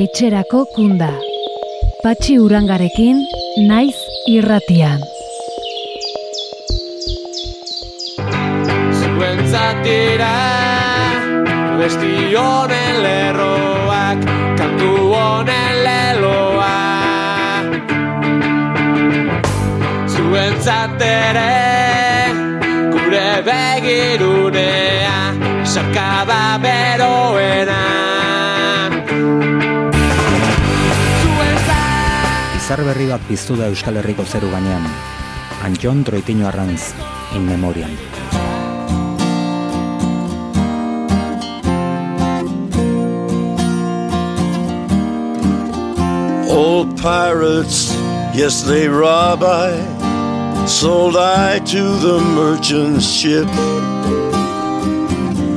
etxerako kunda. Patxi urangarekin, naiz irratian. Zuentzatira, besti honen lerroak, kantu honen leloa. Zuentzatere, gure begirunea, sarkaba beroena. Izar berri bat da Euskal Herriko zeru gainean. Antxon Troitiño Arranz, in memoriam. Old pirates, yes, they rob I, sold I to the merchant ship.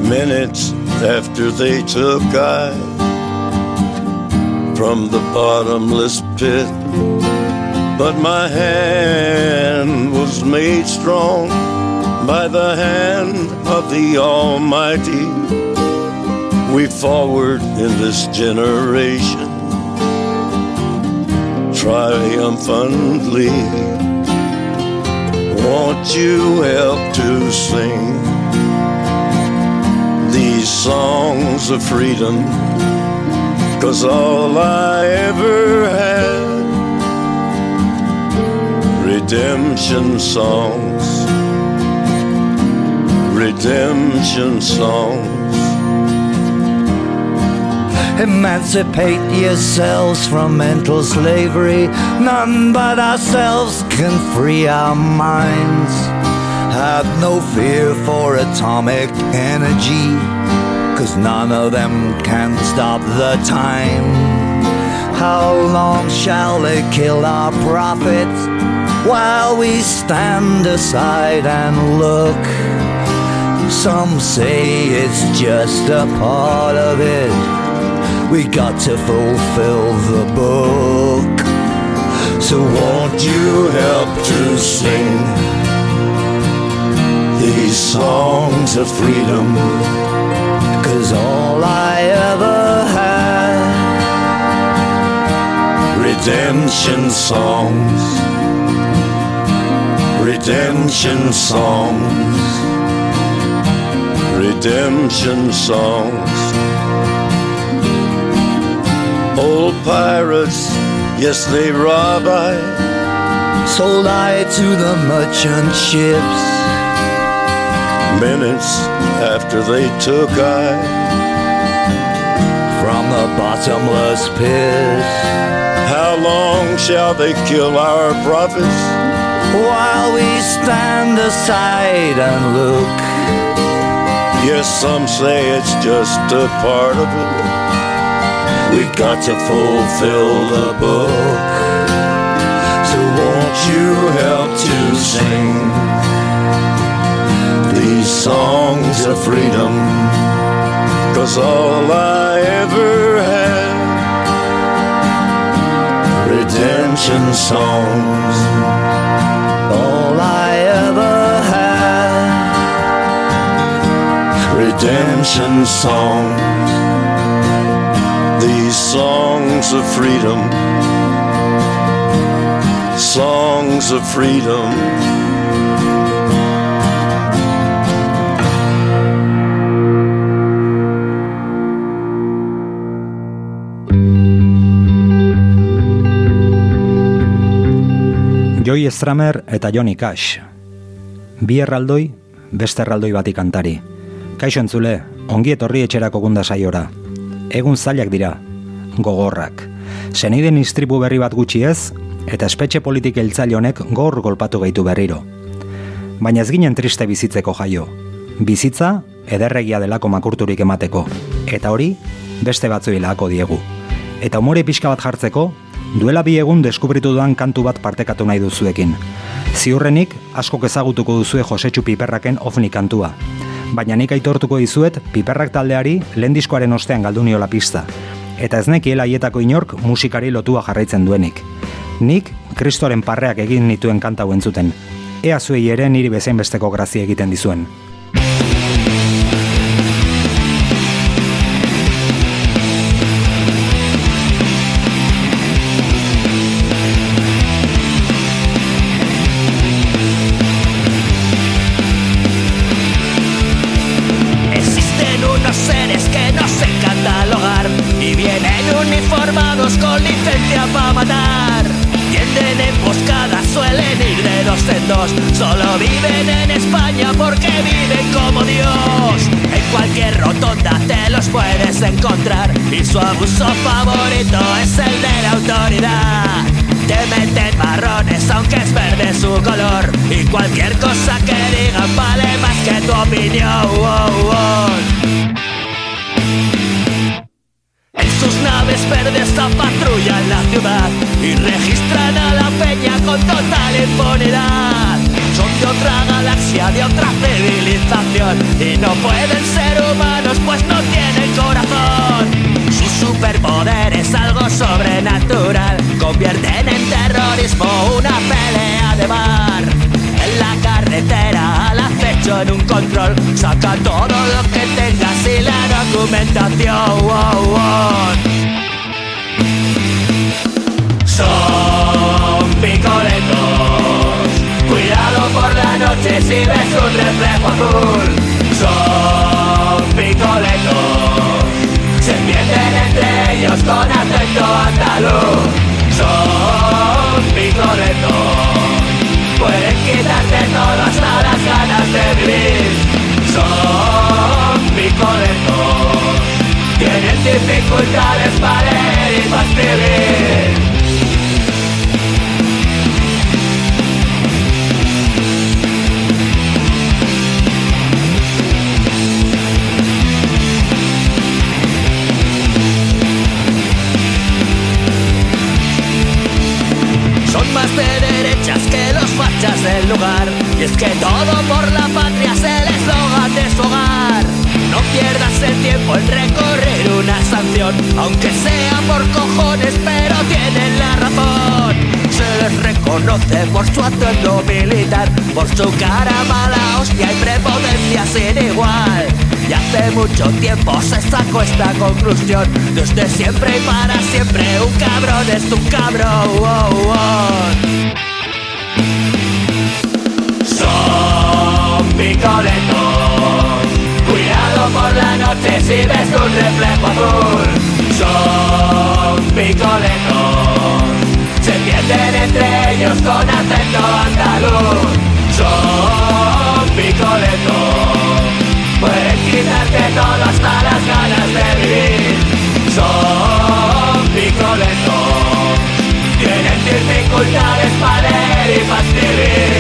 Minutes after they took I from the bottomless pit. But my hand was made strong by the hand of the Almighty. We forward in this generation triumphantly. Won't you help to sing these songs of freedom? Cause all I ever had Redemption songs Redemption songs Emancipate yourselves from mental slavery. None but ourselves can free our minds. Have no fear for atomic energy, cause none of them can stop the time. How long shall they kill our prophets while we stand aside and look? Some say it's just a part of it. We got to fulfill the book. So won't you help to sing these songs of freedom? Cause all I ever had Redemption songs Redemption songs Redemption songs Old pirates, yes, they rob I. Sold I to the merchant ships. Minutes after they took I from the bottomless pit. How long shall they kill our prophets? While we stand aside and look. Yes, some say it's just a part of it. We've got to fulfill the book. So won't you help to sing these songs of freedom? Cause all I ever had redemption songs. Redemption songs these songs of freedom, songs of freedom. Joy Stramer eta Johnny Cash. Bi erraldoi, beste erraldoi bati kantari. Kaixo entzule, ongi etorri etxerako gunda saiora. Egun zailak dira, gogorrak. Seniden istripu berri bat gutxi ez, eta espetxe politik eltzaile honek gor golpatu gaitu berriro. Baina ez ginen triste bizitzeko jaio. Bizitza, ederregia delako makurturik emateko. Eta hori, beste batzoi lehako diegu. Eta umore pixka bat jartzeko, duela bi egun deskubritu duan kantu bat partekatu nahi duzuekin. Ziurrenik, askok ezagutuko duzue Josetxu Piperraken ofni kantua. Baina nik aitortuko dizuet, Piperrak taldeari lehen diskoaren ostean galdu niola pista eta ez nekiela hietako inork musikari lotua jarraitzen duenik. Nik, kristoren parreak egin nituen kanta entzuten. Ea zuei ere niri bezain besteko grazia egiten dizuen. Solo viven en España porque viven como Dios. En cualquier rotonda te los puedes encontrar y su abuso favorito es el de la autoridad. Te meten marrones aunque es verde su color y cualquier cosa que digan vale más que tu opinión. Sus naves verdes patrullan la ciudad y registran a la peña con total impunidad. Son de otra galaxia, de otra civilización y no pueden ser humanos pues no tienen corazón. Su superpoder es algo sobrenatural, convierten en terrorismo una pelea de bar. En la carretera al acecho en un control, saca todo lo que tengas y la documentación. Son picoletos, cuidado por la noche si ves un reflejo azul. Son picoletos, se entienden entre ellos con acento andaluz. Son picoletos, pueden quitarte todo hasta las ganas de vivir. Son picoletos, tienen dificultades para leer y para escribir. Es que todo por la patria es el eslogan de su hogar. No pierdas el tiempo en recorrer una sanción, aunque sea por cojones, pero tienen la razón. Se les reconoce por su atuendo militar, por su cara mala hostia y prepotencia sin igual. Y hace mucho tiempo se sacó esta conclusión. Desde siempre y para siempre, un cabrón es un cabrón. Picoletos. Cuidado por la noche si ves un reflejo azul. Son picoletos. Se entienden entre ellos con acento andaluz. Son picoletos. Pueden quitarte todo hasta las ganas de vivir. Son picoletos. Tienen dificultades para leer y para escribir.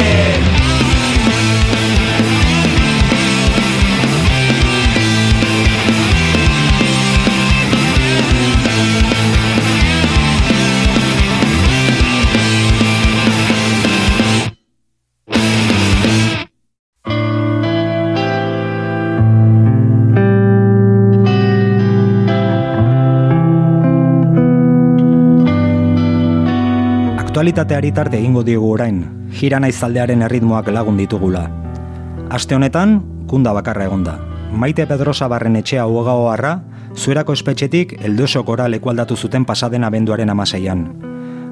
Aktualitateari tarte egingo diogu orain, jira naiz zaldearen erritmoak lagun ditugula. Aste honetan, kunda bakarra egonda. Maite Pedrosa barren etxea uogao harra, zuerako espetxetik eldosokora lekualdatu zuten pasaden abenduaren amaseian.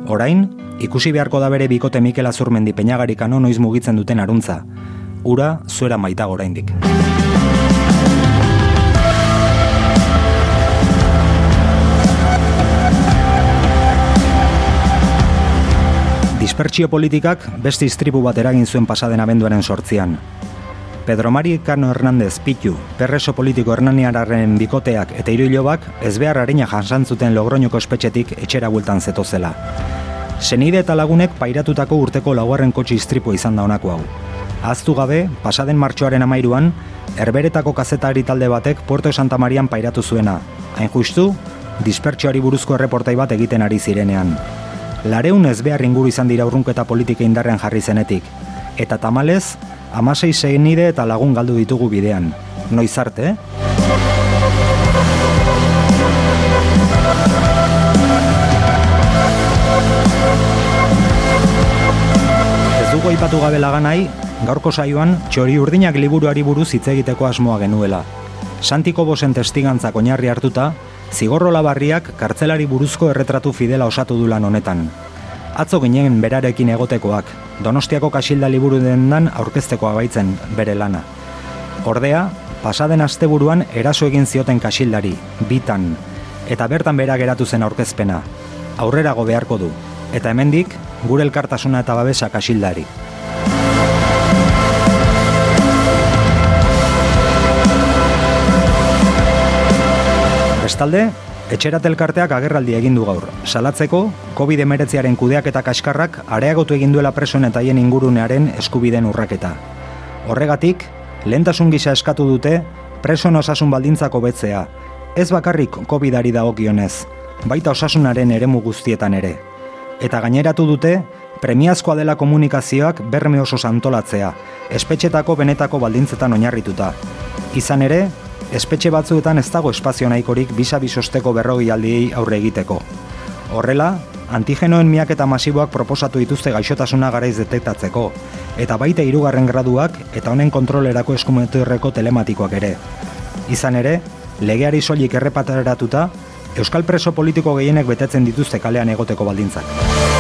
Orain, ikusi beharko da bere bikote Mikel Azurmendi peñagarikano noiz mugitzen duten aruntza. Ura, zuera maita oraindik. Dispertsio politikak beste iztripu bat eragin zuen pasaden abenduaren sortzian. Pedro Mari Cano Hernández Pitu, perreso politiko hernaniararen bikoteak eta iruilobak ez behar harina jansantzuten logroñoko espetxetik etxera bultan zetozela. Senide eta lagunek pairatutako urteko laugarren kotxe iztripu izan da honako hau. Aztu gabe, pasaden martxoaren amairuan, herberetako kazetari talde batek Puerto Santa Marian pairatu zuena. Hain justu, dispertsioari buruzko erreportai bat egiten ari zirenean. Lareun ez behar inguru izan dira urrunketa politika indarrean jarri zenetik. Eta tamalez, amasei nire eta lagun galdu ditugu bidean. Noiz arte, dugu aipatu gabe laganai, gaurko saioan txori urdinak liburuari buruz hitz egiteko asmoa genuela. Santiko bosen testigantzak oinarri hartuta, Zigorro labarriak kartzelari buruzko erretratu fidela osatu du lan honetan. Atzo ginen berarekin egotekoak, Donostiako kasilda liburu dendan aurkeztekoa baitzen bere lana. Ordea, pasaden asteburuan eraso egin zioten kasildari, bitan, eta bertan bera geratu zen aurkezpena. Aurrerago beharko du, eta hemendik gure elkartasuna eta babesa kasildari. Bestalde, etxerat elkarteak agerraldi egin du gaur. Salatzeko, COVID-19aren kudeak eta kaskarrak areagotu egin duela presoen eta hien ingurunearen eskubiden urraketa. Horregatik, lehentasun gisa eskatu dute presoen osasun baldintzako betzea, ez bakarrik COVID-ari dagokionez, baita osasunaren eremu guztietan ere. Eta gaineratu dute, premiazkoa dela komunikazioak berme oso antolatzea, espetxetako benetako baldintzetan oinarrituta. Izan ere, espetxe batzuetan ez dago espazio nahikorik bisa bisosteko berrogi aldiei aurre egiteko. Horrela, antigenoen miak eta masiboak proposatu dituzte gaixotasuna garaiz detektatzeko, eta baita hirugarren graduak eta honen kontrolerako eskumeturreko telematikoak ere. Izan ere, legeari soilik errepataratuta, Euskal preso politiko gehienek betetzen dituzte kalean egoteko baldintzak.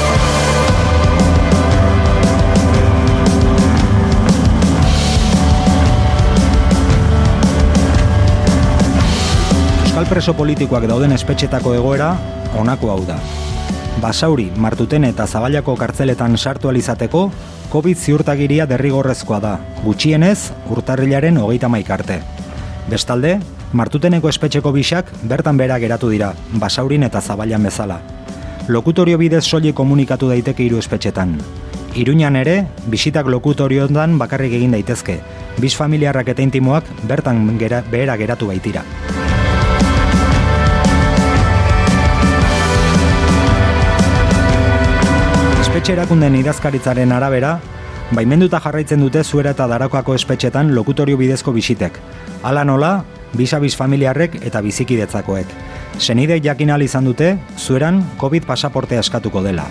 Preso politikoak dauden espetxetako egoera honako hau da. Basauri, Martuten eta Zabailako kartzeletan sartu alizateko, COVID ziurtagiria derrigorrezkoa da, gutxienez, urtarrilaren hogeita maikarte. Bestalde, Martuteneko espetxeko bisak bertan bera geratu dira, basaurin eta zabailan bezala. Lokutorio bidez soilik komunikatu daiteke hiru espetxetan. Iruñan ere, bisitak lokutorioetan bakarrik egin daitezke, bis familiarrak eta intimoak bertan gera, behera geratu baitira. Espetxe erakunden idazkaritzaren arabera, baimenduta jarraitzen dute zuera eta darakoako espetxetan lokutorio bidezko bisitek. Hala nola, bisabiz familiarrek eta bizikidetzakoek. Senide jakin izan dute, zueran COVID pasaportea eskatuko dela.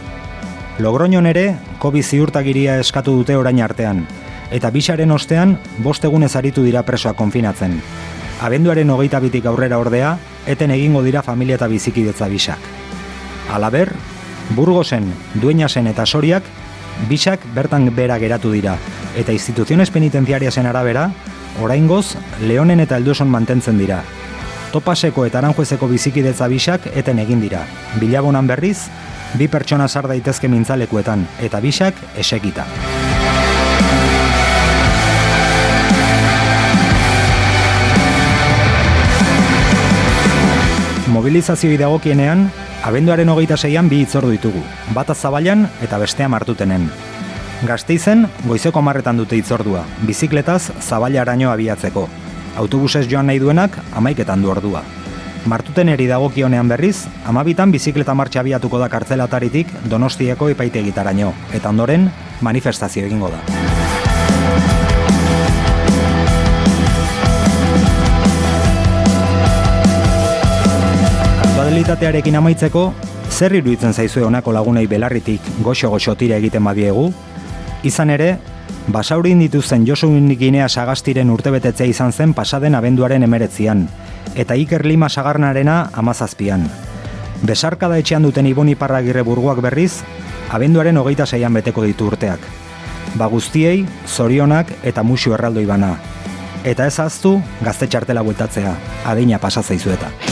Logroñon ere, COVID ziurtagiria eskatu dute orain artean, eta bisaren ostean, bost egunez aritu dira presoa konfinatzen. Abenduaren hogeita bitik aurrera ordea, eten egingo dira familia eta bizikidetza bisak. Alaber, Burgosen, Dueñasen eta Soriak, bisak bertan bera geratu dira, eta instituziones penitenciariasen arabera, oraingoz Leonen eta Elduson mantentzen dira. Topaseko eta Aranjuezeko bizikidetza bisak eten egin dira. Bilabonan berriz, bi pertsona sar daitezke mintzalekuetan eta bisak esekita. Mobilizazio dagokienean, abenduaren hogeita zeian bi itzordu ditugu, bata zabailan eta bestea martutenen. Gasteizen, goizeko marretan dute itzordua, bizikletaz araño abiatzeko. Autobusez joan nahi duenak, amaiketan du ordua. Martuten eri dagokionean berriz, amabitan bizikleta martxa abiatuko da kartzelataritik donostieko epaitegitaraino, eta ondoren, manifestazio egingo da. Aktualitatearekin amaitzeko, zer iruditzen zaizue honako lagunei belarritik goxo-goxo tira egiten badiegu, Izan ere, basaurin dituzten Josu Ginea sagastiren urtebetetzea izan zen pasaden abenduaren emeretzian, eta Iker Lima sagarnarena amazazpian. Besarka da etxean duten Iboni Parragirre burguak berriz, abenduaren hogeita zeian beteko ditu urteak. Ba guztiei, zorionak eta musio erraldoi bana. Eta ez aztu, gazte txartela bueltatzea, adina pasatzeizueta. silencio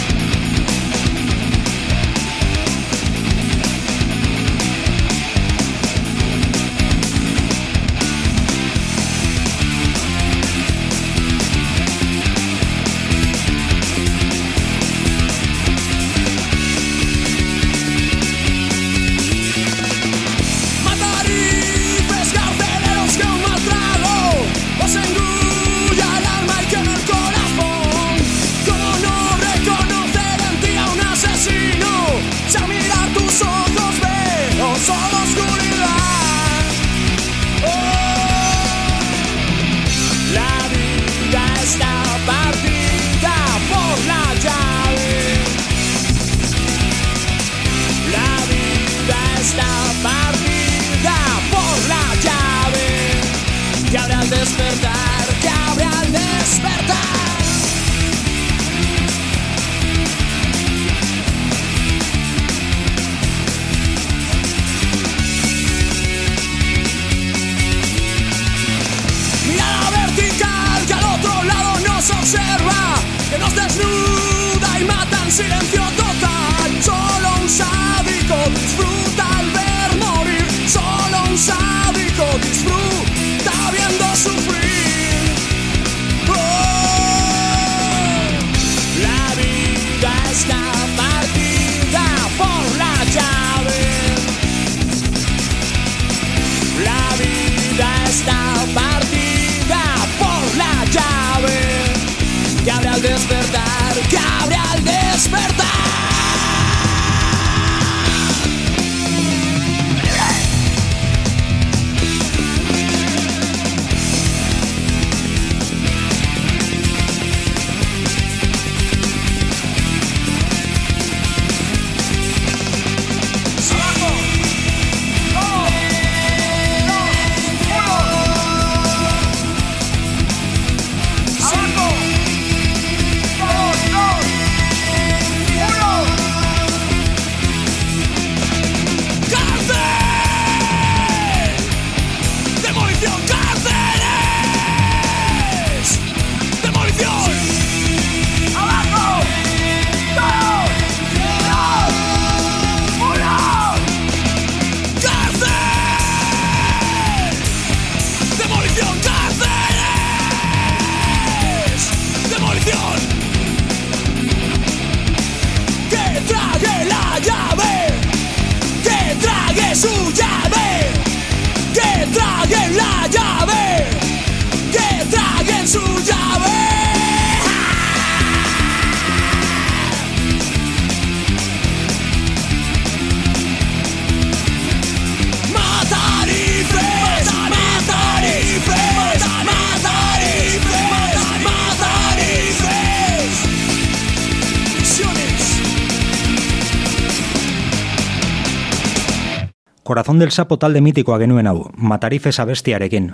Del Sapo talde mitikoa genuen hau, Matarifes abestiarekin.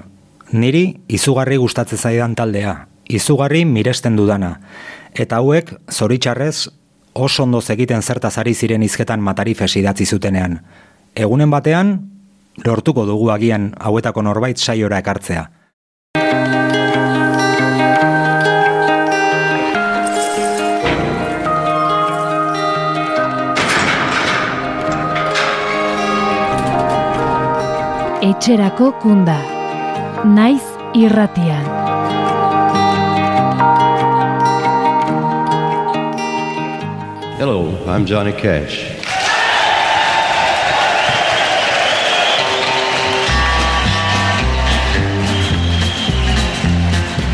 Niri izugarri gustatzen zaidan taldea, izugarri miresten dudana. Eta hauek, zoritxarrez, oso ondo egiten zertaz ari ziren izketan Matarifes idatzi zutenean. Egunen batean, lortuko dugu agian hauetako norbait saiora ekartzea. Etxerako kunda. Naiz irratian. Hello, I'm Johnny Cash.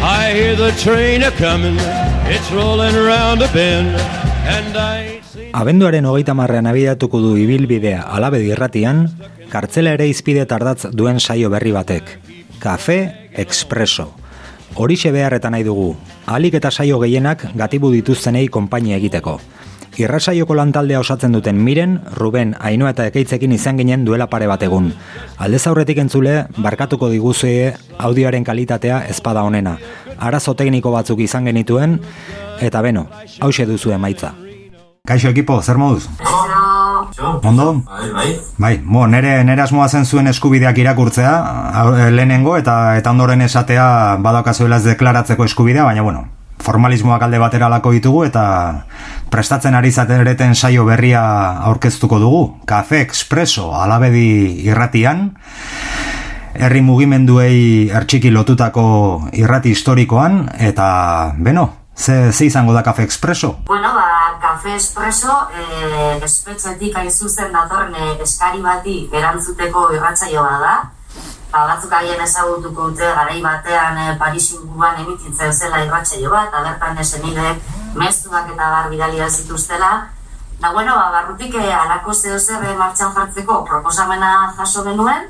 I hear the train a coming, it's rolling around a bend, and I. Abenduaren hogeita marrean abidatuko du ibilbidea alabedi irratian, kartzela ere izpide tardatz duen saio berri batek. Kafe Expreso. Horixe beharretan nahi dugu, alik eta saio gehienak gatibu dituztenei konpainia egiteko. Irrasaioko lantaldea osatzen duten Miren, Ruben, Ainoa eta Ekeitzekin izan ginen duela pare bat egun. Aldez aurretik entzule, barkatuko diguzue audioaren kalitatea ezpada honena. Arazo tekniko batzuk izan genituen, eta beno, hause duzu emaitza. Kaixo ekipo, zer moduz? Ondo? Bai, bai. Bai, bo, nere, nere asmoa zen zuen eskubideak irakurtzea, eh, lehenengo, eta eta ondoren esatea badaukazuela ez deklaratzeko eskubidea, baina bueno, formalismoak alde batera lako ditugu, eta prestatzen ari zatereten saio berria aurkeztuko dugu. Kafe Expreso alabedi irratian, herri mugimenduei ertxiki lotutako irrati historikoan, eta, beno, ze, ze izango da Kafe Expreso? Bueno, ba, Cafe Espresso eh, espetxetik hain zuzen datorren eh, eskari bati erantzuteko irratsaio bat da. Ba, batzuk agian ezagutuko dute garai batean eh, Paris inguruan emititzen zela irratsaio bat, eta bertan esenidek mezuak eta bar bidalia zituztela. Da, bueno, ba, barrutik eh, alako zeo zer martxan jartzeko proposamena jaso genuen,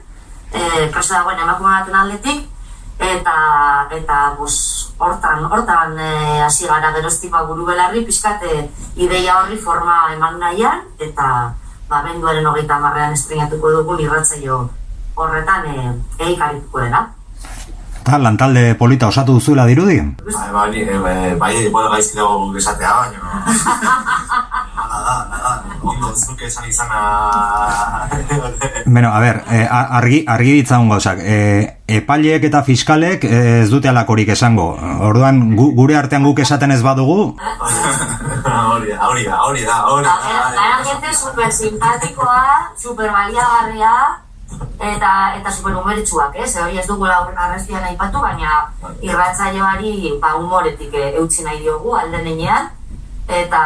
eh, preso dagoen emakume baten aldetik, eta eta bus, hortan hortan eh, hasi gara geroztipa buru belarri pixkate ideia horri forma eman nahian eta ba, benduaren hogeita marrean estrenatuko dugun irratzaio horretan eh, eikarituko dena. Eta lantalde polita osatu duzuela dirudi? Bai, bai, bai, bai, bueno, gaizki dago guk esatea, baina... Hala da, hala ondo zuke esan izana... Beno, a ber, eh, argi, argi ditzagun gauzak. Eh, epaileek eta fiskalek eh, ez dute alakorik esango. Orduan, gu, gure artean guk esaten ez badugu, Hori da, hori da, hori da, hori Ba, da. era, era gente super simpatikoa, super baliagarria, eta eta super umeritsuak, eh? Ze hori ez dugu arrestian aipatu, baina irratsaioari ba humoretik eh, eutsi nahi diogu alden heinean. Eta,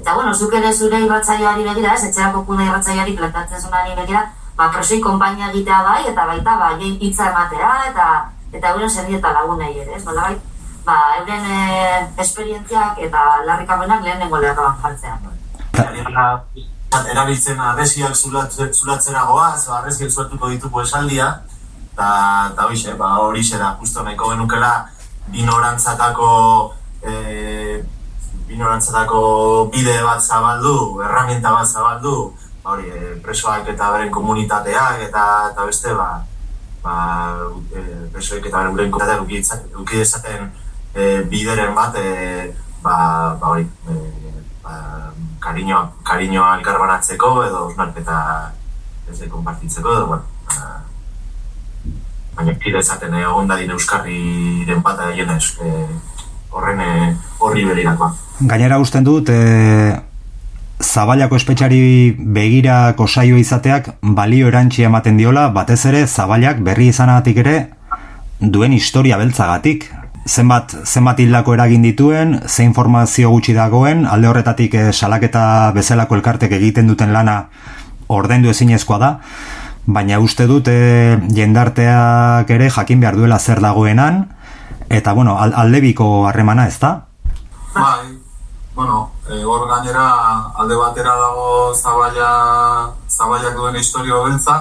eta bueno, zuk ere zure irratsaioari begira, ez, etxerako kunda irratsaioari plantatzen zunari begira, ba, presoi konpainia egitea bai, eta baita, ba, hitza ematea, eta eta euren serri eta lagunei ere, ez, nolabait, ba, euren eh, esperientziak eta larrikapenak lehenengo lerroan jartzea. Eta erabiltzen arresiak zulatze- zulatzera goaz, o arresiak zuatuko dituko esaldia, eta eta hoxe, ba, horixe da, justo nahiko genukela binorantzatako e, binorantzatako bide bat zabaldu, herramienta bat zabaldu, ba, hori, e, presoak eta beren komunitateak eta, eta beste, ba, ba, e, presoek eta beren komunitateak uki dezaten e, bideren bat, e, ba, ba, hori, e, ba, kariñoa, kariñoa elkarbanatzeko edo osnarketa ez konpartitzeko edo, bueno, ba, baina kide ezaten eh, egon dadin euskarriren bat jenez, eh, horren eh, horri berirakoa. Gainera usten dut, eh, Zabalako espetxari begirako saio izateak balio erantzi ematen diola, batez ere Zabalak berri izanagatik ere duen historia beltzagatik. Zenbat, zenbat hildako eragin dituen, ze informazio gutxi dagoen, alde horretatik eh, salaketa bezalako elkartek egiten duten lana ordaindu ezinezkoa da, baina uste dut e, jendarteak ere jakin behar duela zer dagoenan, eta bueno, al, aldebiko harremana ez da? Bai, bueno, e, hor gainera alde batera dago zabaia, zabaiak duen historio beltza,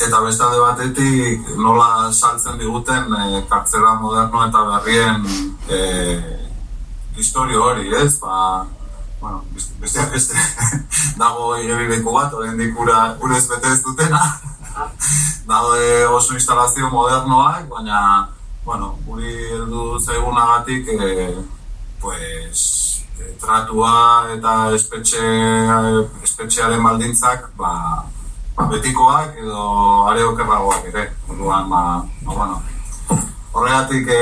eta beste alde batetik nola saltzen diguten e, kartzela moderno eta berrien e, historio hori, ez? Ba, bueno, besteak beste, dago igebileku bat, horrein dikura urez bete ez dutena. dago oso instalazio modernoak, baina, bueno, guri heldu zaigunagatik, e, pues, tratua eta espetxe, espetxearen baldintzak, ba, ba, betikoak edo are okerragoak ere. Orduan, ba, ba, bueno, horregatik e,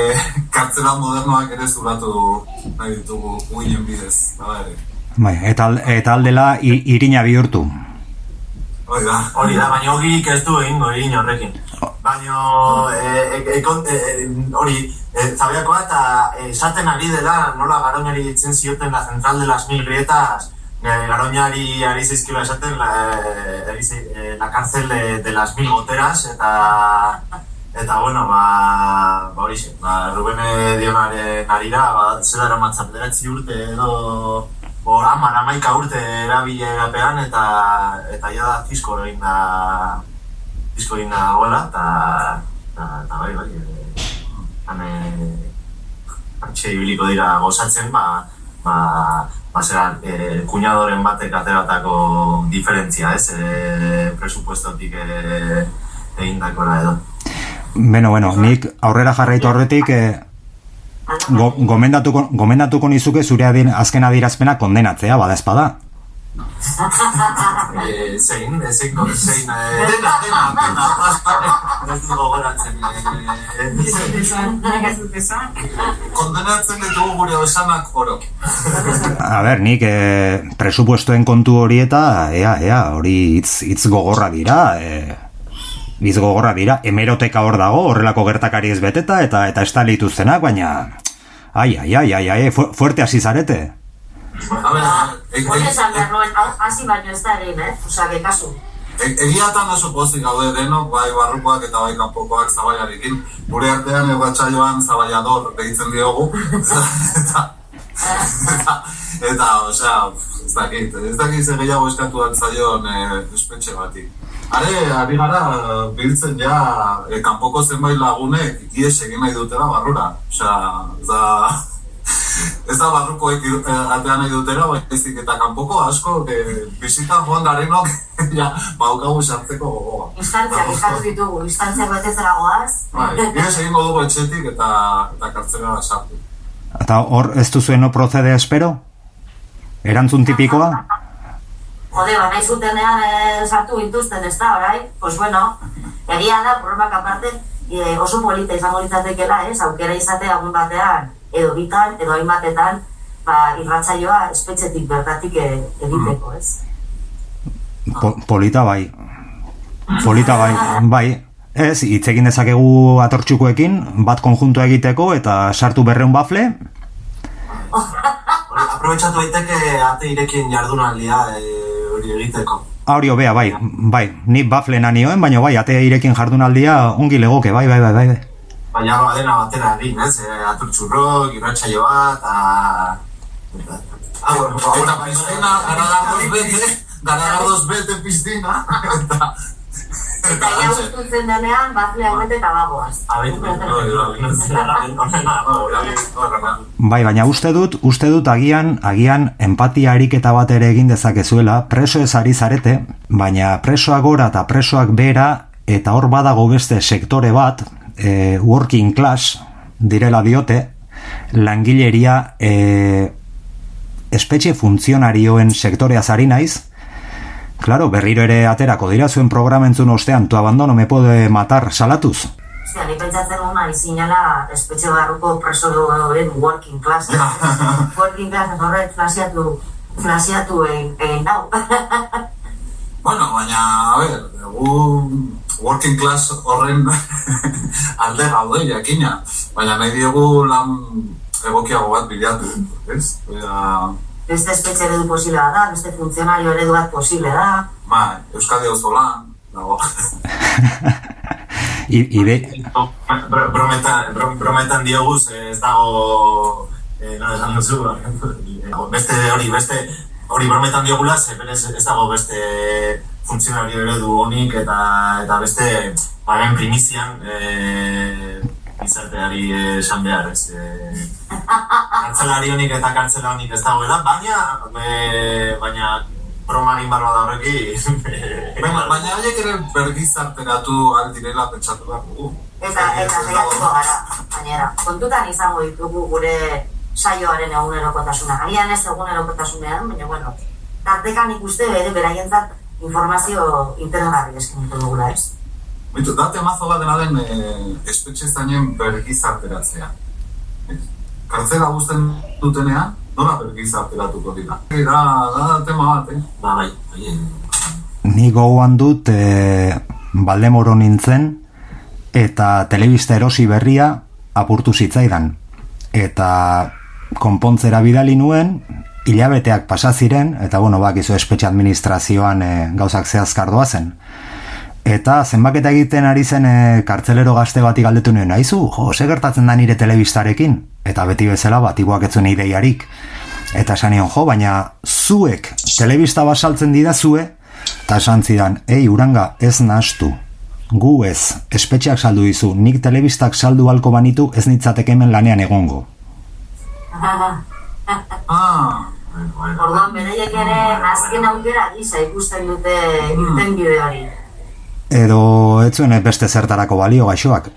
kartzela modernoak ere zuratu nahi ditugu uinen bidez, bada ere. Bai, eta, eta aldela irina bihurtu. Hori da. Hori da, baina hogik ez du egingo irin horrekin. Baina, e, e, e, hori, e, zabiakoa eta esaten ari dela nola garoñari ditzen zioten la central de las mil grietas, garoñari ari zizkila esaten la, e, la cárcel de, de las mil goteras, eta eta bueno, ba, ba hori ba, Rubene Dionaren arira, ba, zela eramatzen urte edo Bo, amar, amaika urte erabile erapean eta eta ja da disko egin da disko egin da gola eta eta, bai, bai e, hane hartxe ibiliko dira gozatzen ba, ba, ba zera, e, kuñadoren batek ateratako diferentzia ez e, presupuestotik e, egin dakora edo. Beno, bueno, nik aurrera jarraitu horretik e, Go, gomendatuko, gomendatuko nizuke zure adin, azken adirazpena kondenatzea, bada espada. eh, zein, zein, zein, eh, dena, dena, dena, ez dugu goratzen. Kondenatzen ditugu gure osanak oro. A ber, nik eh, presupuestoen kontu hori eta, ea, ea, hori hitz, hitz gogorra dira, eh, Biz gogorra dira, hemeroteka hor dago, horrelako gertakari ez beteta, eta eta estalitu zenak, baina... Ai, ai, ai, ai, ai, fu fuerte hasi zarete. Hori esan behar nuen, hasi baino ez da egin, eh? Osa, kasu. Egiatan oso pozik gaude denok, bai barrukoak eta bai kanpokoak zabaiarekin. Gure artean egatxaioan zabaiador behitzen diogu. eta, eta, eta, osea, ez dakit, ez dakit ze gehiago eskatu altzaion eh, espetxe batik. Are, ari gara, biltzen ja, e, kanpoko zenbait lagunek ies egin nahi dutela barrura. Osea, da, ez da barrukoek e, atean nahi dutela, baizik eta kanpoko asko, e, bisita joan garenok, ja, baukagu sartzeko gogoa. Instantziak eskatu ditugu, instantziak betetzera goaz. Bai, ies egingo dugu etxetik eta, eta kartzera sartu. Eta hor, ez duzuen no procede espero? Erantzun tipikoa? jode, ba, nahi zutenean e, sartu gintuzten, ez da, orai? Pues bueno, egia da, problemak aparte, e, oso polita izango litzatekela, ez? Aukera izate agun batean, edo bitan, edo hainbatetan, ba, irratzaioa espetxetik bertatik e, egiteko, ez? Po, polita bai. Polita bai, bai. Ez, hitz egin dezakegu atortxukoekin, bat konjunto egiteko eta sartu berreun bafle. Aprobetxatu daiteke ate irekin jardunaldia, e, hori egiteko. Hori hobea, bai, bai, ni baflena nioen, baina bai, ate irekin jardunaldia ongi legoke, bai, bai, bai, bai. Baina badena batera egin, ez? E, aturtxurro, irratxa joa, eta... Ah, bueno, eta piztina, garagardoz bete, garagardoz bete piztina, eta... Ia guztutzen denean, bafle hauete eta bagoaz. Bai, baina uste dut, uste dut agian, agian empatia ariketa bat ere egin dezakezuela, preso ez ari zarete, baina presoak gora eta presoak bera, eta hor badago beste sektore bat, e, working class, direla diote, langileria e, espetxe funtzionarioen sektorea zari naiz, Claro, berriro ere aterako dira zuen programentzun ostean, tu abandono me puede matar salatuz. Ostia, ni pentsatzen gona izinala espetxe barruko preso horren working class. working class horret flasiatu, flasiatu egin dau. bueno, baina, a ver, gu working class horren alde gaude jakina. Baina nahi diogu lan egokiago bat bilatu, ez? Baina, beste espetxe eredu posiblea da, beste funtzionario eredu bat posible da. Ba, Euskadi lan, dago. I, ide, Bro- brometan, bro- brometan diogu, ze ez dago, eh, no, esan duzu, beste hori, beste, hori brometan diogula, ze berez ez dago beste funtzionario eredu honik, eta, eta beste, baren primizian, eh, gizarteari eh, esan behar, ez, eh, kartzelari honik eta kartzela honik ez dagoela, baina, eh, baina, bromarin barba da horrekin, Baina, baina horiek ere bergizarteratu aldirela pentsatu behar dugu. Eta, eta saiatuko gara, gainera. Kontutan izango ditugu gure saioaren egunerokotasuna. Agian ez egunerokotasunean, baina bueno, tartekan ikuste bere beraientzat informazio interesgarri eskeniko dugula, ez? Bitu, da temazo bat dena den e, espetxe zainen bergizarteratzea. Kartzela guzten dutenean, nola bergizarteratuko dira? Da, da tema bat, eh? ba, bai, bai, ni gogoan dut e, Baldemoro nintzen eta telebista erosi berria apurtu zitzaidan. Eta konpontzera bidali nuen, hilabeteak pasa ziren, eta bueno, bakizu espetxe administrazioan e, gauzak zehazkar doazen. Eta zenbaketa egiten ari zen e, kartzelero gazte bati galdetu nuen, aizu, jo, ze gertatzen da nire telebistarekin? Eta beti bezala bat iguak etzuen ideiarik. Eta esan nion, jo, baina zuek telebista basaltzen didazue, eta esan zidan, ei, uranga, ez nahastu. Gu ez, espetxeak saldu dizu, nik telebistak saldu halko banitu ez nitzateke hemen lanean egongo. Orduan, beraiek ere azken aukera gisa ikusten dute irten bide hori. Edo ez zuen beste zertarako balio gaixoak.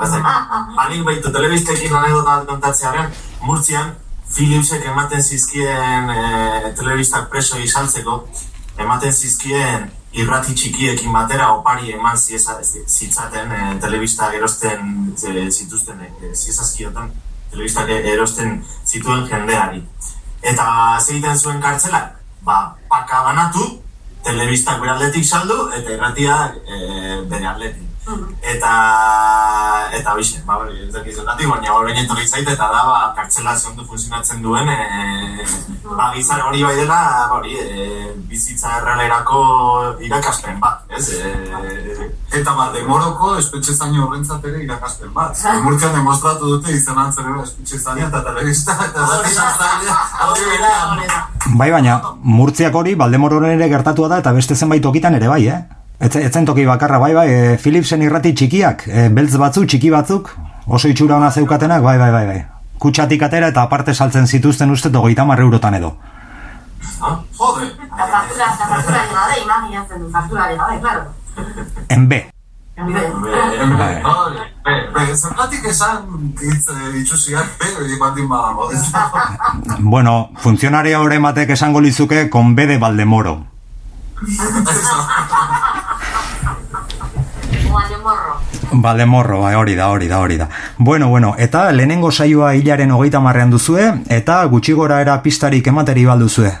Hanik baitu telebistekin anekdota bat kontatzearen, Murtzian, Philipsek ematen zizkien e, telebistak preso izaltzeko, ematen zizkien irrati txikiekin batera opari eman zieza, zitzaten e, telebista erosten e, zituzten, e, ziezazkiotan telebistak erosten zituen jendeari. Eta zeiten zuen kartzelak, ba, paka banatu, telebistak bere aldetik saldu, eta irratiak e, bere aldetik. Eta, eta hoxe, ba, hori, ez dakizu natik, baina hori etorri zait, eta da, ba, kartzela ze ondo funtzionatzen duen, e, ba, gizar hori bai dela, ba, hori, e, bizitza errealerako irakaspen bat, ez? E, eta bat, demoroko espetxe zaino horrentzat ere irakaspen bat. Murtzian demostratu dute izan antzere espetxe zaino eta telebista eta telebista. Bai, baina Murtziak hori Baldemororen ere gertatua da eta beste zenbait tokitan ere bai, eh? Etzen, etzen toki bakarra, bai, bai, e, Philipsen irrati txikiak, e, beltz batzu, txiki batzuk, oso itxura ona zeukatenak, bai, bai, bai, bai. Kutsatik atera eta aparte saltzen zituzten uste togeita eurotan edo. Jode! Eta faktura, eta faktura gabe, imaginatzen du, En B. Hori, be, be, zergatik esan itxusiak, be, hori baldin badago? Bueno, funtzionaria hori ematek esango lizuke con B de Baldemoro. Gualemorro. Baldemorro, bai, hori da, hori da, hori da. Bueno, bueno, eta lehenengo saioa hilaren hogeita marrean duzue, eta gutxi gora era pistarik emateri balduzue.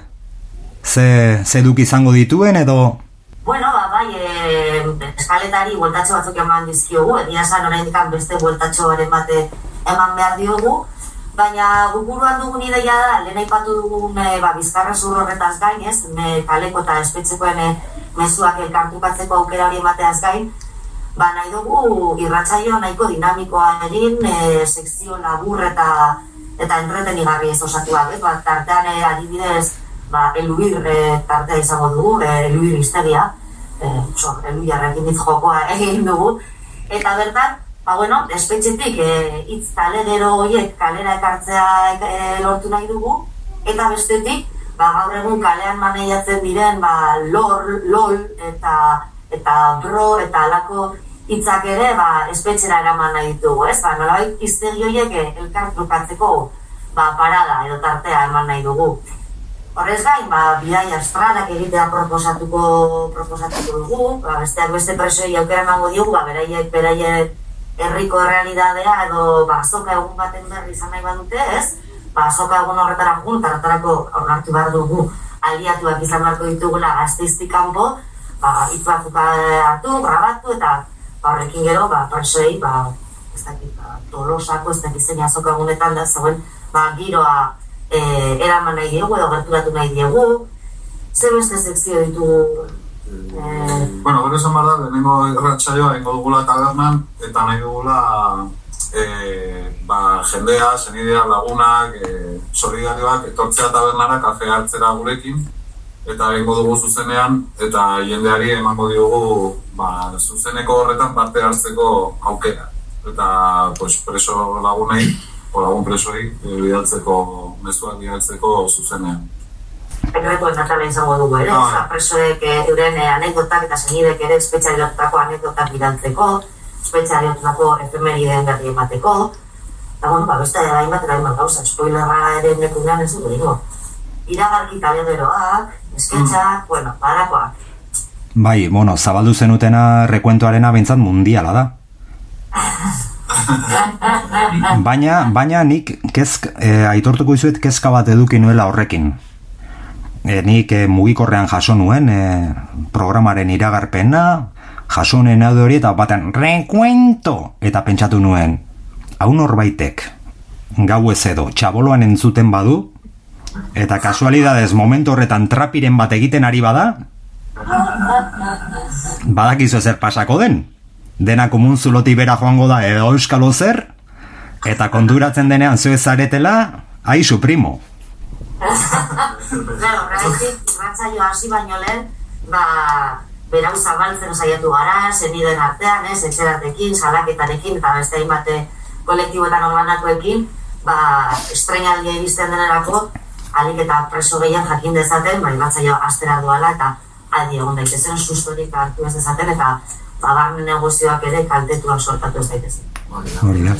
Ze, ze duk izango dituen edo... Bueno, eskaletari bueltatxo batzuk eman dizkiogu, egia esan oraindik beste bueltatxoaren bate eman behar diogu, baina gukuruan dugun ideia da, lehen aipatu dugun e, ba, bizkarra zur horretaz gain, ez, me, kaleko eta espetxekoen e, mezuak elkartukatzeko aukera hori emateaz gain, ba, nahi dugu irratsaio nahiko dinamikoa egin, e, sekzio labur eta eta entretenigarri ez osatuak, ez, ba, tartean e, adibidez, ba, eluir e, tartea izango dugu, e, eluir iztegia, e, so, eluiarrekin hitz jokoa egin dugu, eta bertan, ba, bueno, espetxetik e, hitz kale gero horiek kalera ekartzea e, lortu nahi dugu, eta bestetik, ba, gaur egun kalean maneiatzen diren, ba, lor, lol, eta eta bro, eta alako hitzak ere, ba, espetxera eraman nahi ditugu, ez? Ba, nolabait iztegi horiek e, elkar ba, parada edo tartea eman nahi dugu. Horrez gain, ba, bidai astralak egitea proposatuko, proposatuko dugu, ba, besteak beste presoi aukera emango diogu, ba, beraiek, beraiek herriko realidadea edo ba, azoka egun baten berri izan nahi badute, ez? Ba, azoka egun horretara jun, tartarako onartu behar dugu aliatuak izan beharko ditugula gazteiztik kanpo, ba, hitz batzuk hartu, grabatu, eta ba, horrekin gero, ba, presoi, ba, ez dakit, ba, tolosako, ez dakit zein azoka egunetan da, zegoen, ba, giroa e, eraman nahi diegu edo gerturatu nahi diegu, ze beste sekzio ditugu Bueno, gero esan behar da, lehenengo irratsaioa ingo dugula tabernan, eta nahi dugula e, ba, jendea, zenidea, lagunak, e, solidarioak, etortzea tabernara kafe hartzera gurekin, eta egingo dugu zuzenean, eta jendeari emango diogu ba, zuzeneko horretan parte hartzeko aukera. Eta pues, preso lagunei, lagun presoi, e, bidaltzeko, mezuak bidaltzeko zuzenean. Sekretuen natala izango dugu ere, oza, presoek eh, euren eh, anekdotak eta senidek ere espetxari lotutako anekdotak bidaltzeko, espetxari lotutako efemeriden berri emateko, eta bueno, ba, beste hainbat eta hainbat gauza, spoilerra ere nekunean ez dugu dingo. Iragarki talederoak, esketxak, bueno, barakoak. Bai, bueno, zabaldu zenutena rekuentoarena behintzat mundiala da. Baina, baina nik kezk, e, aitortuko izuet kezka bat eduki nuela horrekin. E, nik e, mugikorrean jaso nuen e, programaren iragarpena, jaso nuen hori eta batean rekuento eta pentsatu nuen. Hau norbaitek, gau ez edo, txaboloan entzuten badu, eta kasualidadez momentu horretan trapiren bat egiten ari bada, badakizu zer pasako den. Dena komun zuloti bera joango da edo euskalo zer, eta konturatzen denean zu ez zaretela, aizu primo. Claro, horregatik irratzaio hasi baino lehen, ba, berau zabaltzen saiatu gara, zeniden artean, ez, etxeratekin, salaketarekin, eta beste hainbate kolektiboetan orbanatuekin, ba, estrenaldia iristen denerako, alik eta preso gehien jakin dezaten, ba, irratzaio astera doala, eta adi egon daitezen, sustorik hartu ez dezaten, eta barne negozioak ere kaltetuak sortatu ez daitezen. Hori da.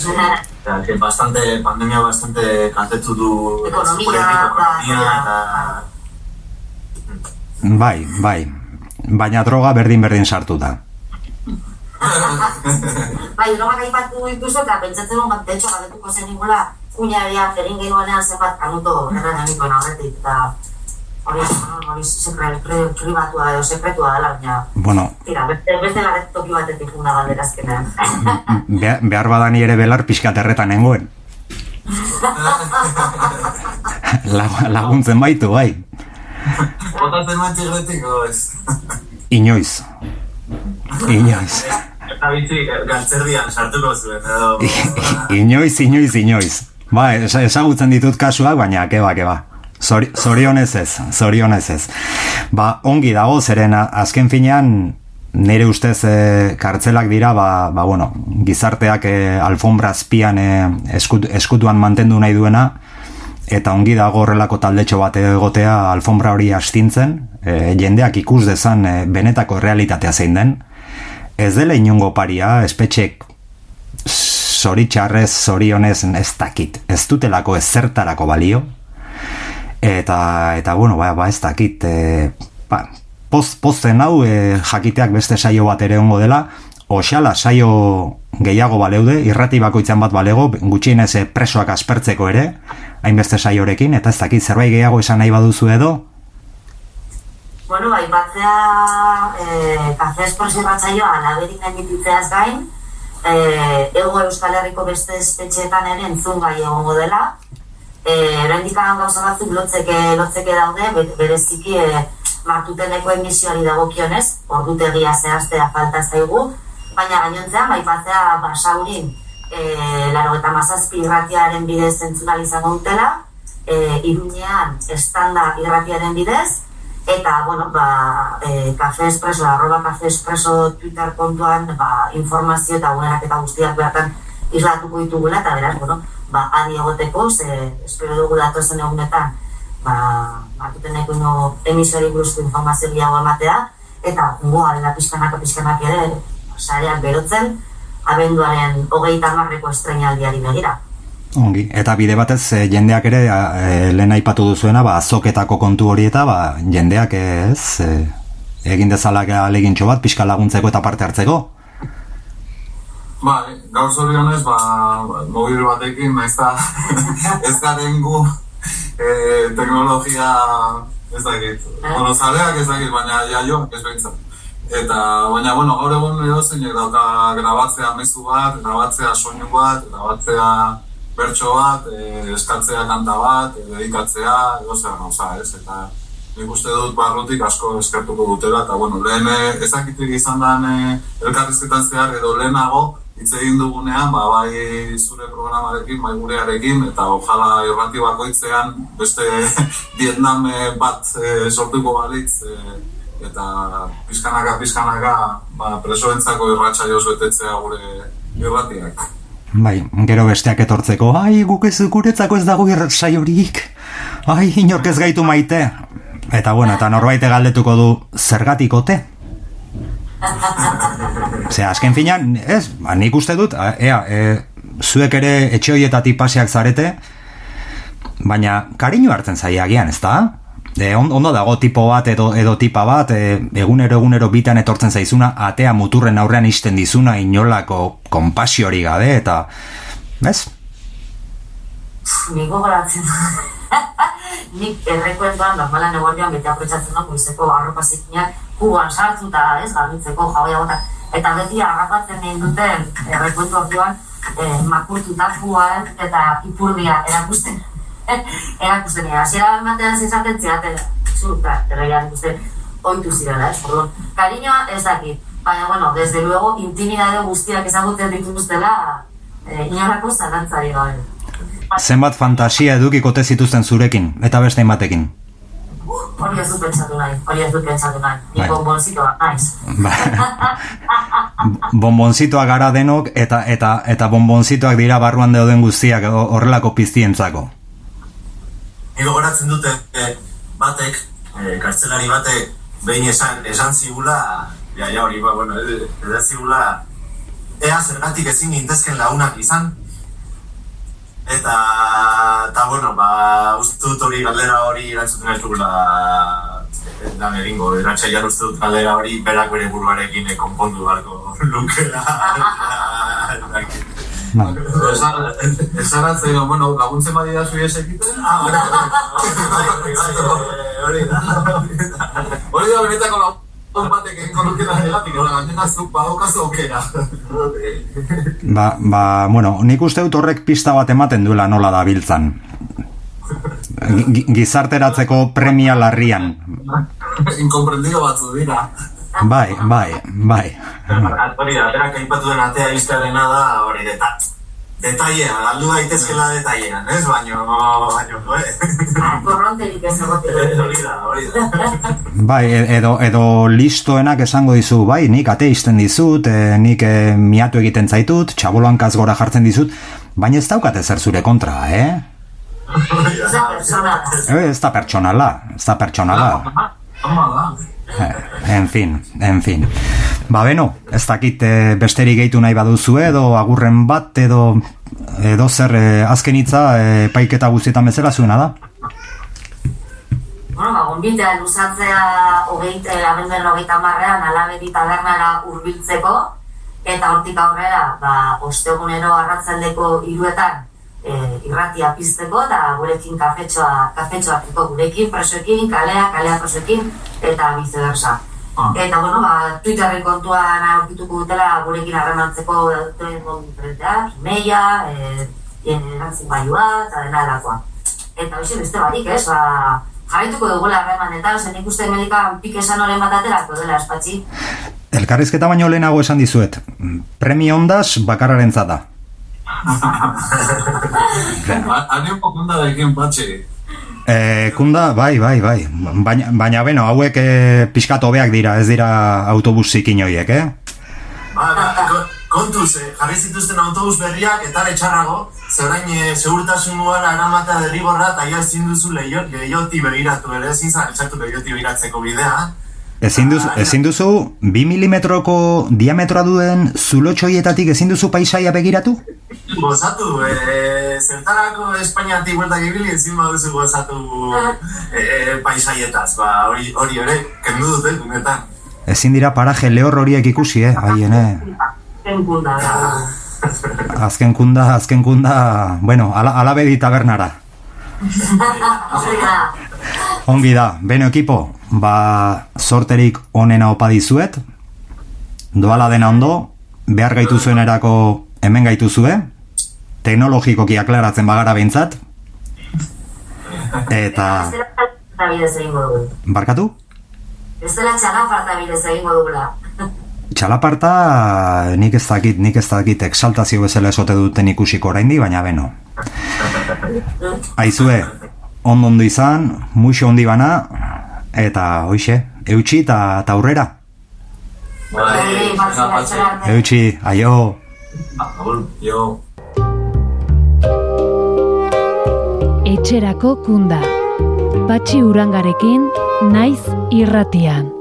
Eta, que bastante, pandemia bastante kaltetu du Ekonomia, ekonomia, ba, eta Bai, bai. Baina droga berdin-berdin sartu da. Bai, drogak aipatu dituzu eta pentsatzen dut, bat, de hecho, galdetuko zen ningula, kuña egia zerin genuenean zenbat kanuto erran genituen aurretik, eta hori, hori sekre, pri- pribatua edo sekretua dela, baina, Bueno, tira, beste, beste toki batetik una galdera azkenean. be, behar badani ere belar pixkat erretan nengoen. Lag- laguntzen baitu, bai. Botatzen maitxik betik, o ez? Inoiz. Inoiz. eta bizi galtzerdian sartuko zuen, edo... Inoiz, inoiz, inoiz. Ba, es- ezagutzen ditut kasuak, baina keba, keba. Zori, zorionez ez, zorionez ez. Ba, ongi dago, zeren azken finean, nire ustez e, kartzelak dira, ba, ba bueno, gizarteak e, alfombra azpian e, eskut, eskutuan mantendu nahi duena, eta ongi dago horrelako taldetxo bat egotea alfombra hori astintzen, e, jendeak ikus dezan e, benetako realitatea zein den, ez dela inongo paria, espetxek zoritxarrez, zorionez, ez dakit, ez dutelako ezertarako balio, eta, eta bueno, ba, ba ez dakit, e, ba, poz, pozten hau e, jakiteak beste saio bat ere ongo dela, Oxala saio gehiago baleude, irrati bakoitzan bat balego, gutxienez eh, presoak aspertzeko ere, hainbeste saiorekin, eta ez dakit zerbait gehiago esan nahi baduzu edo, bueno, bai, batzea, e, kafe espresso batzaioa alaberik gainititzeaz gain, e, ego Euskal Herriko beste espetxeetan ere entzun gai egongo dela, e, oraindik gauza batzuk lotzeke, lotzeke daude, be- bereziki e, martuteneko emisioari dagokionez, ordutegia zehaztea falta zaigu, baina gainontzean, bai, batzea basaurin, e, laro eta mazazpi irratiaren bidez entzun ahal izango dutela, e, iruñean estanda irratiaren bidez, eta, bueno, ba, e, Cafe Espresso, arroba Cafe Espresso Twitter kontuan, ba, informazio eta gunerak eta guztiak bertan islatuko ditugula, eta beraz, bueno, ba, adi egoteko, ze espero dugu datozen egunetan, ba, martuteneko ino emisori buruzko informazio gehiago ematea, eta goa dela pixkanaka pixkanak ere, sareak berotzen, abenduaren hogeita marreko estrenaldiari begira. ongi. Eta bide batez eh, jendeak ere, e, lehen aipatu duzuena, ba, azoketako kontu hori eta ba, jendeak ez, e, egin dezala alegintxo bat, pixka laguntzeko eta parte hartzeko. Bai, gaur zorionez, ba, mobil batekin, naiz eta ez garen gu e, teknologia, ez dakit, bueno, zaleak ez dakit, baina jaioak ez behintzat. Eta, baina, bueno, gaur egun edo zeinek dauka grabatzea mezu bat, grabatzea soinu bat, grabatzea bertso bat, e, eskatzea kanta bat, e, dedikatzea, edo zer gauza, ez? Eta nik uste dut barrutik asko eskertuko dutela, eta bueno, lehen eh, ezakitik izan den eh, elkarrizketan zehar edo lehenago, hitz egin dugunean, ba, bai zure programarekin, bai gurearekin, eta ojala irrati bakoitzean beste Vietnam eh, bat eh, sortuko balitz, eh, eta pizkanaka, pizkanaka, ba, presoentzako irratxa joz betetzea gure irratiak. Bai, gero besteak etortzeko, ai, guk ez guretzako ez dago irratsai horik. Ai, inork ez gaitu maite. Eta bueno, eta norbait galdetuko du zergatik ote? Ze, azken finan, ez, ba, nik uste dut, a- ea, e, zuek ere etxe hoietatik paseak zarete, baina kariño hartzen zaia agian, ez da? E, on- ondo dago tipo bat edo, edo tipa bat, e, egunero egunero bitan etortzen zaizuna, atea muturren aurrean isten dizuna, inolako konpasiori gabe, eta, bez? Nik gogoratzen Nik errekuentuan normalan eguardian bete aprotxatzen da goizeko arropa zikinak kuban sartu eta ez garbitzeko jaoia bota. Eta beti harrapatzen egin duten errekuentuak joan eh, makurtuta kuan eta ipurdia erakusten. erakusten ega. Zera ematean zezaten ziaten, zu, eta erreian uste oitu zirela, ez? Orduan, kariñoa ez dakit. Baina, bueno, desde luego, intimidade guztiak ezagutzen dituztela, eh, inarrako zalantzari gabe. Zenbat fantasia edukikote zituzten zurekin, eta beste batekin. Hori ez du pentsatu nahi, hori ez du pentsatu nahi. Ni Bai. bonbonzitoa, naiz. Ba, bonbonzitoak gara denok, eta eta eta bonbonzitoak dira barruan dauden guztiak ho- horrelako piztientzako. Ni gogoratzen dute eh, batek, eh, kartzelari batek, behin esan, esan zigula, ja, ja, hori, ba, bueno, eh, esan zigula, ea zergatik ezin gintezken lagunak izan, eta, eta bueno, ba, uste dut hori galdera hori erantzuten ez dugula eh, lan egingo, eratxaian uste dut galdera hori berak bere buruarekin eh, konpondu beharko lukela. Esan atzen, bueno, laguntzen badira zui ez egiten? Ah, hori da. Hori da benetako lagun Ba, ba, bueno, nik uste dut horrek pista bat ematen duela nola da biltzan. Gi- Gizarteratzeko premia larrian. Inkomprendido batzu dira. Bai, bai, bai. Hori da, berak aipatu den atea iztearena da, hori, deta, detailea, galdu daitezkela detailean, ez? Baino, baino, eh? Korronterik ez. Hori da, hori da. Bai, e- edo, edo listoenak esango dizu, bai, nik ateisten dizut, e, nik e, miatu egiten zaitut, txaboloankaz gora jartzen dizut, baina ez daukat ezer zure kontra, eh? Ez da. E, ez da pertsonala, ez da pertsonala. Ama da. Eh, En fin, en fin. Ba beno, ez dakit eh, besterik gehitu nahi baduzue edo agurren bat edo edo zer eh, azken hitza eh, paiketa guztietan bezala zuena da. Bueno, ba, gonbitea luzatzea hogeite, abenduaren hogeita marrean, alabedi tabernara hurbiltzeko eta hortik aurrera, ba, ostegunero arratzaldeko hiruetan e, irratia pizteko eta gurekin kafetxoa, kafetxoa hartzeko gurekin, presoekin, kalea, kalea presoekin, eta viceversa. Eta, bueno, ba, Twitterren kontuan aurkituko dutela gurekin harremantzeko duten konferenteak, meia, e, erantzun baiua, eta dena erakoa. Eta hoxe beste barik, ez, ba, jarraituko dugula harremanetan, zen nik uste medikan pik esan horren bat aterako dela, espatxi. Elkarrizketa baino lehenago esan dizuet, premio ondas bakarraren da. Hane un pokunda da ekin patxe. E, kunda, bai, bai, bai. Baina, baina beno, hauek e, pixkat hobeak dira, ez dira autobus zikin horiek, eh? Ba, ba, ko- kontuz, eh, jarri zituzten autobus berriak eta etxarrago, zerain e, segurtasun nuara eramatea derrigorra eta ja ezin duzu leio, leioti begiratu ere, ezin leioti begiratzeko bidea. Ezin duzu, ezin duzu, bi milimetroko diametroa duen zulotxoietatik ezin duzu paisaia begiratu? Gozatu, e, zertarako Espainiatik bueltak ibili ezin baduzu gozatu e, paisaietaz, ba, hori, hori ere, kendu dute, gunetan. Ezin dira paraje lehor horiek ikusi, eh? Haien, eh? Azken kunda, azken kunda, bueno, ala, alabedi tabernara. Ongi da, beno ekipo, ba, sorterik onena opa dizuet, doala dena ondo, behar gaitu zuenerako hemen gaituzue, teknologikoki aklaratzen bagara behintzat, eta... Barkatu? Ez dela txalaparta bidez egingo dugula. Txalaparta nik ez dakit, nik ez dakit exaltazio bezala esote duten ikusiko oraindi, baina beno. Aizue, ondo ondo izan, muixo ondi bana, eta hoixe, eutxi eta aurrera. Bai, Eutxi, aio. Jo. Etxerako kunda. Patxi urangarekin, naiz irratian.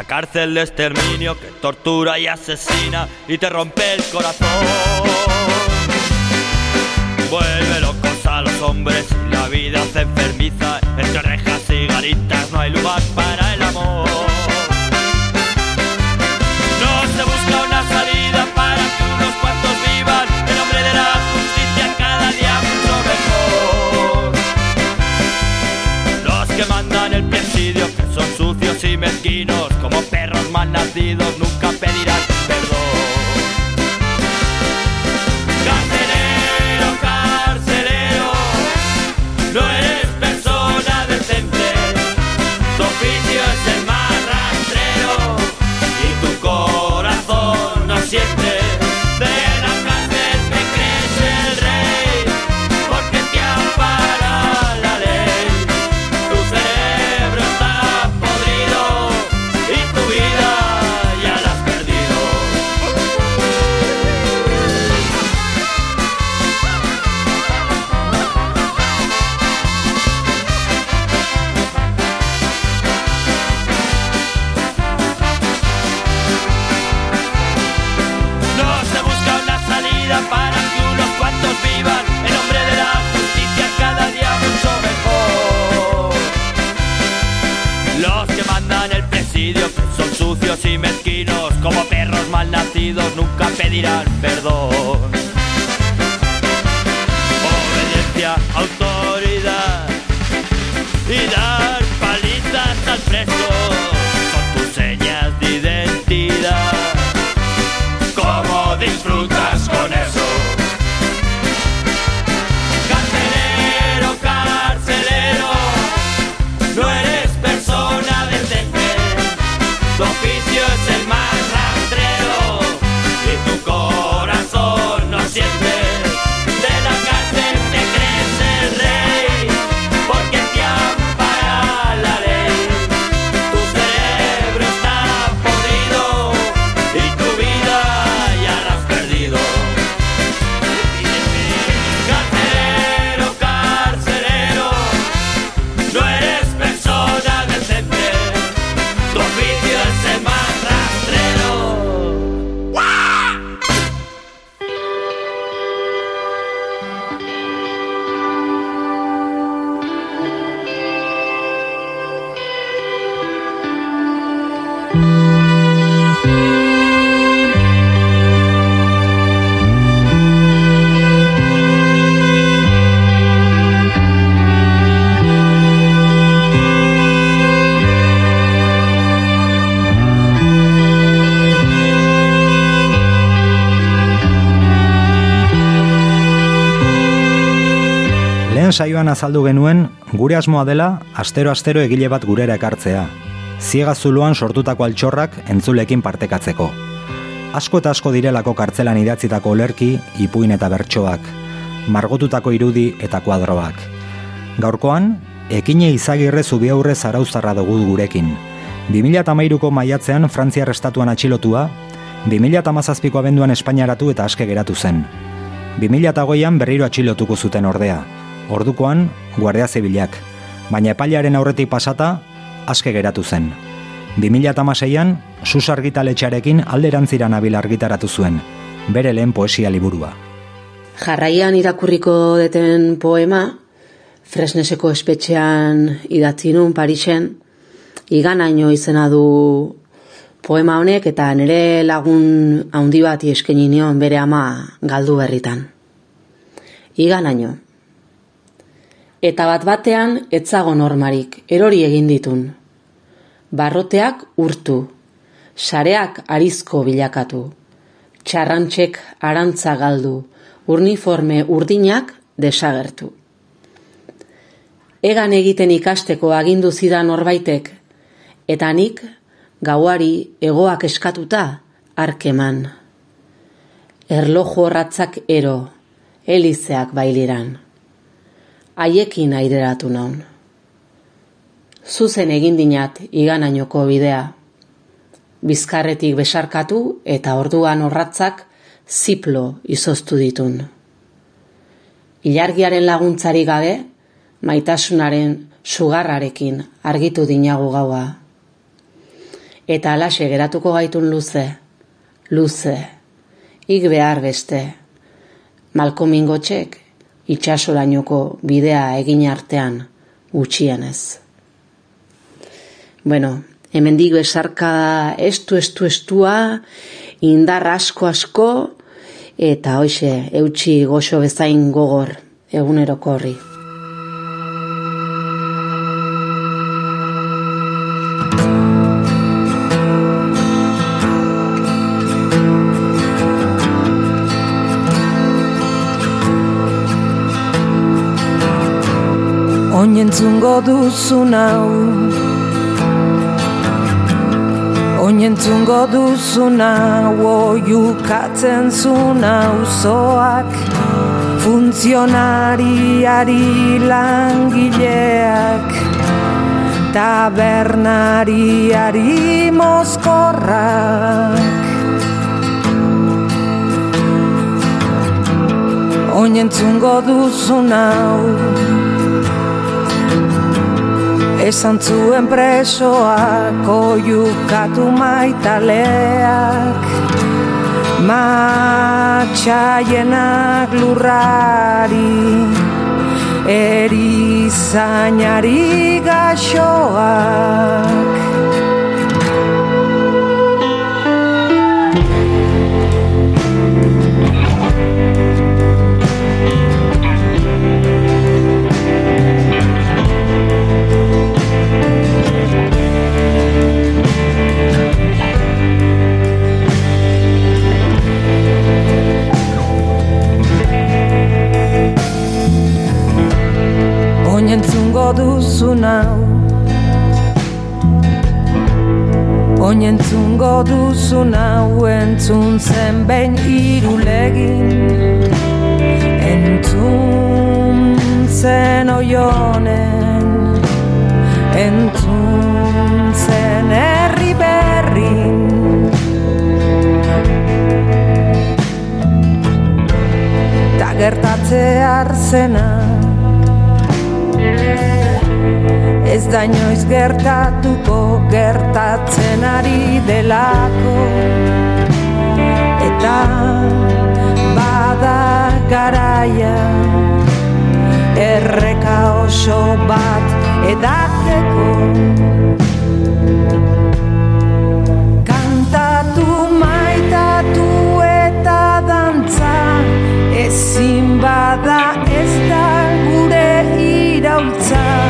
Esta cárcel de exterminio que tortura y asesina y te rompe el corazón. Vuelve locos a los hombres y la vida se enfermiza. Entre rejas y garitas no hay lugar para el amor. humanos nacidos nunca pedirán nunca pedirán perdón. Lehen saioan azaldu genuen, gure asmoa dela, astero-astero egile bat gurera ekartzea. Ziega zuluan sortutako altxorrak entzulekin partekatzeko. Asko eta asko direlako kartzelan idatzitako olerki, ipuin eta bertsoak, margotutako irudi eta kuadroak. Gaurkoan, ekine izagirre zubiaurre zarauztarra dugu gurekin. 2008ko maiatzean Frantziar estatuan atxilotua, 2008ko abenduan Espainiaratu eta aske geratu zen. 2008an berriro atxilotuko zuten ordea. Ordukoan, guardia zibilak. Baina epailaren aurretik pasata, aske geratu zen. 2006an, sus argitaletxearekin alderantzira nabil argitaratu zuen. Bere lehen poesia liburua. Jarraian irakurriko deten poema, Fresneseko espetxean idatzi nun Parisen, iganaino izena du poema honek eta nire lagun handi bati eskaini nion bere ama galdu berritan. Iganaino. Eta bat batean etzago normarik, erori egin ditun. Barroteak urtu, sareak arizko bilakatu, txarrantxek arantza galdu, uniforme urdinak desagertu. Egan egiten ikasteko agindu zidan norbaitek, eta nik gauari egoak eskatuta arkeman. Erloju horratzak ero, elizeak bailiran. Haiekin aireratu naun. Zuzen egin dinat iganainoko bidea. Bizkarretik besarkatu eta orduan horratzak ziplo izoztu ditun. Ilargiaren laguntzari gabe, maitasunaren sugarrarekin argitu dinagu gaua. Eta alaxe geratuko gaitun luze, luze, ik behar beste. Malkomingotxek itxasorainoko bidea egin artean gutxienez. Bueno, hemendik besarka estu estu estua, indar asko asko, eta hoxe, eutxi goxo bezain gogor eguneroko horri. Oinentzungo duzun hau Oinentzungo duzun hau Oiukatzen zun hau zoak Funtzionariari langileak Tabernariari mozkorrak. Oinentzungo duzun hau Esan zuen presoak oiukatu maitaleak. Matxaienak lurrari Erizainari gaxoak Oinentzungo duzun hau entzun zen behin irulegin Entzun zen oionen Entzun zen herri berrin. Ta gertatze arzena Ez da inoiz gertatuko gertatzen ari delako. Eta bada garaia Erreka oso bat edateko Kantatu maitatu eta dantza Ezin bada ez da gure irautza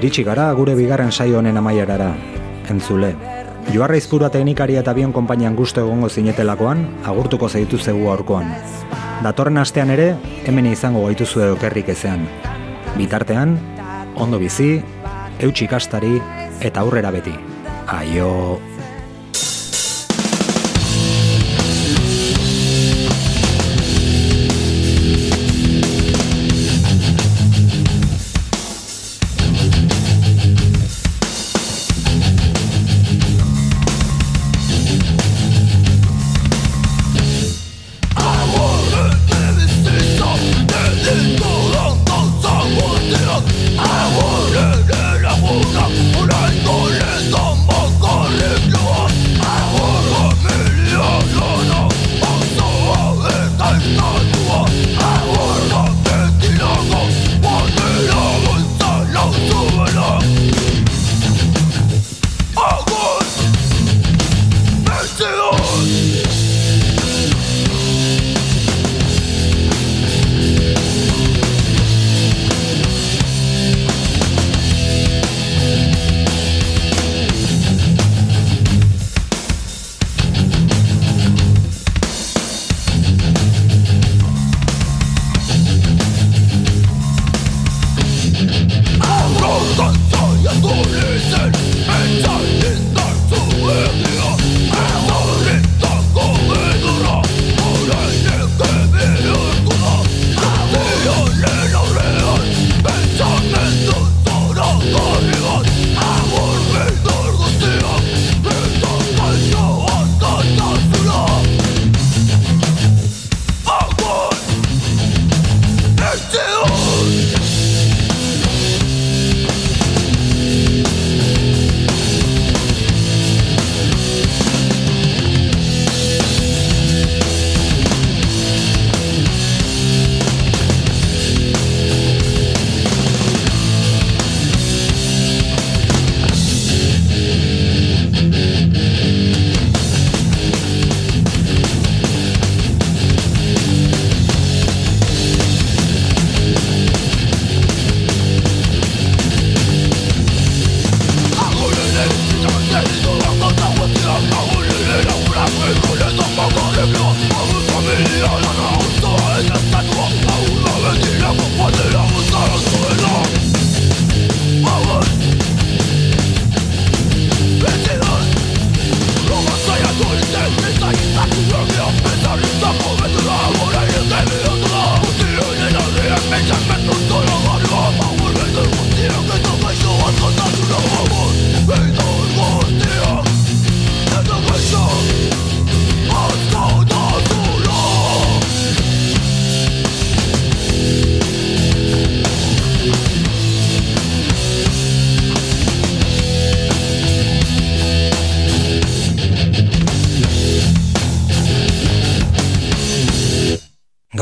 Iritsi gara gure bigarren saio honen amaierara. Entzule. Joarra izpura teknikaria eta bion konpainian gusto egongo zinetelakoan, agurtuko zaitu zegu aurkoan. Datorren astean ere, hemen izango gaituzu okerrik ezean. Bitartean, ondo bizi, eutxi ikastari eta aurrera beti. Aio!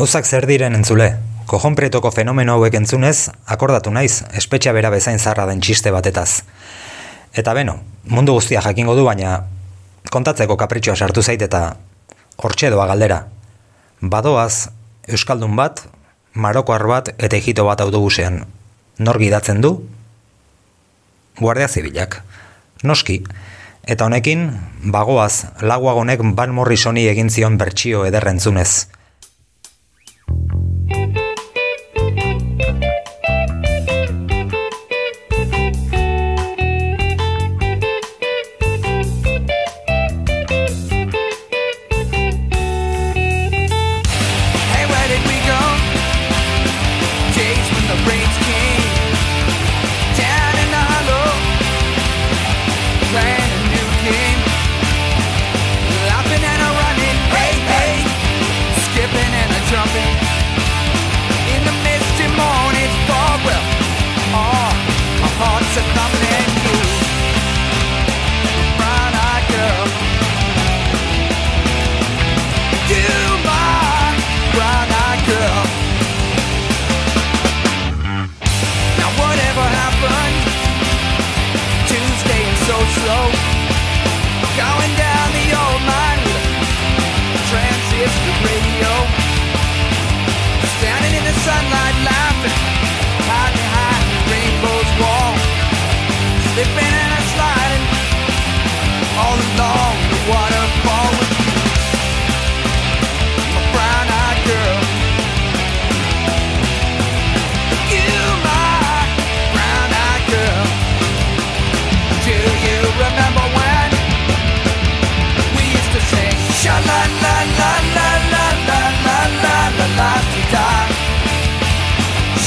Gauzak zer diren entzule, kojonpretoko fenomeno hauek entzunez, akordatu naiz, espetxa bera bezain zarra den txiste batetaz. Eta beno, mundu guztia jakingo du, baina kontatzeko kapritxoa sartu zait eta hortxe doa galdera. Badoaz, Euskaldun bat, Marokoar bat eta Egito bat autobusean. Nor gidatzen du? Guardia Zibilak. Noski, eta honekin, bagoaz, laguagonek Van Morrisoni egin zion bertsio ederrentzunez. Thank you.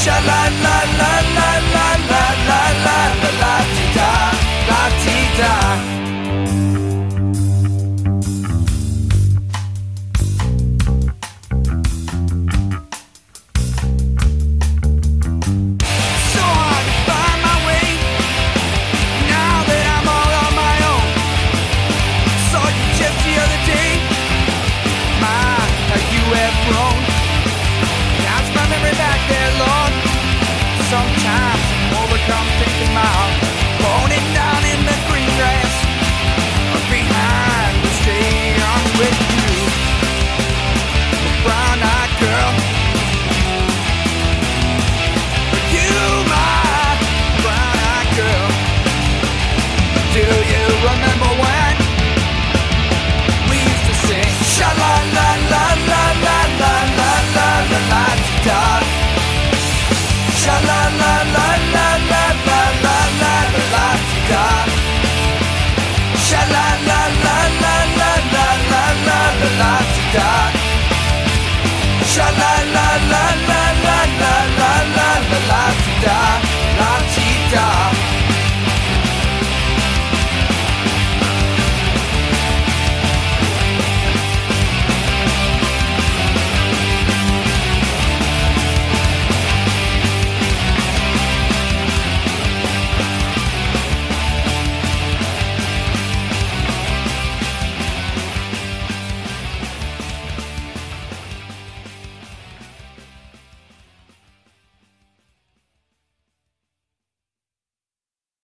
Sha la la la la la la la la la la ti da, la ti da.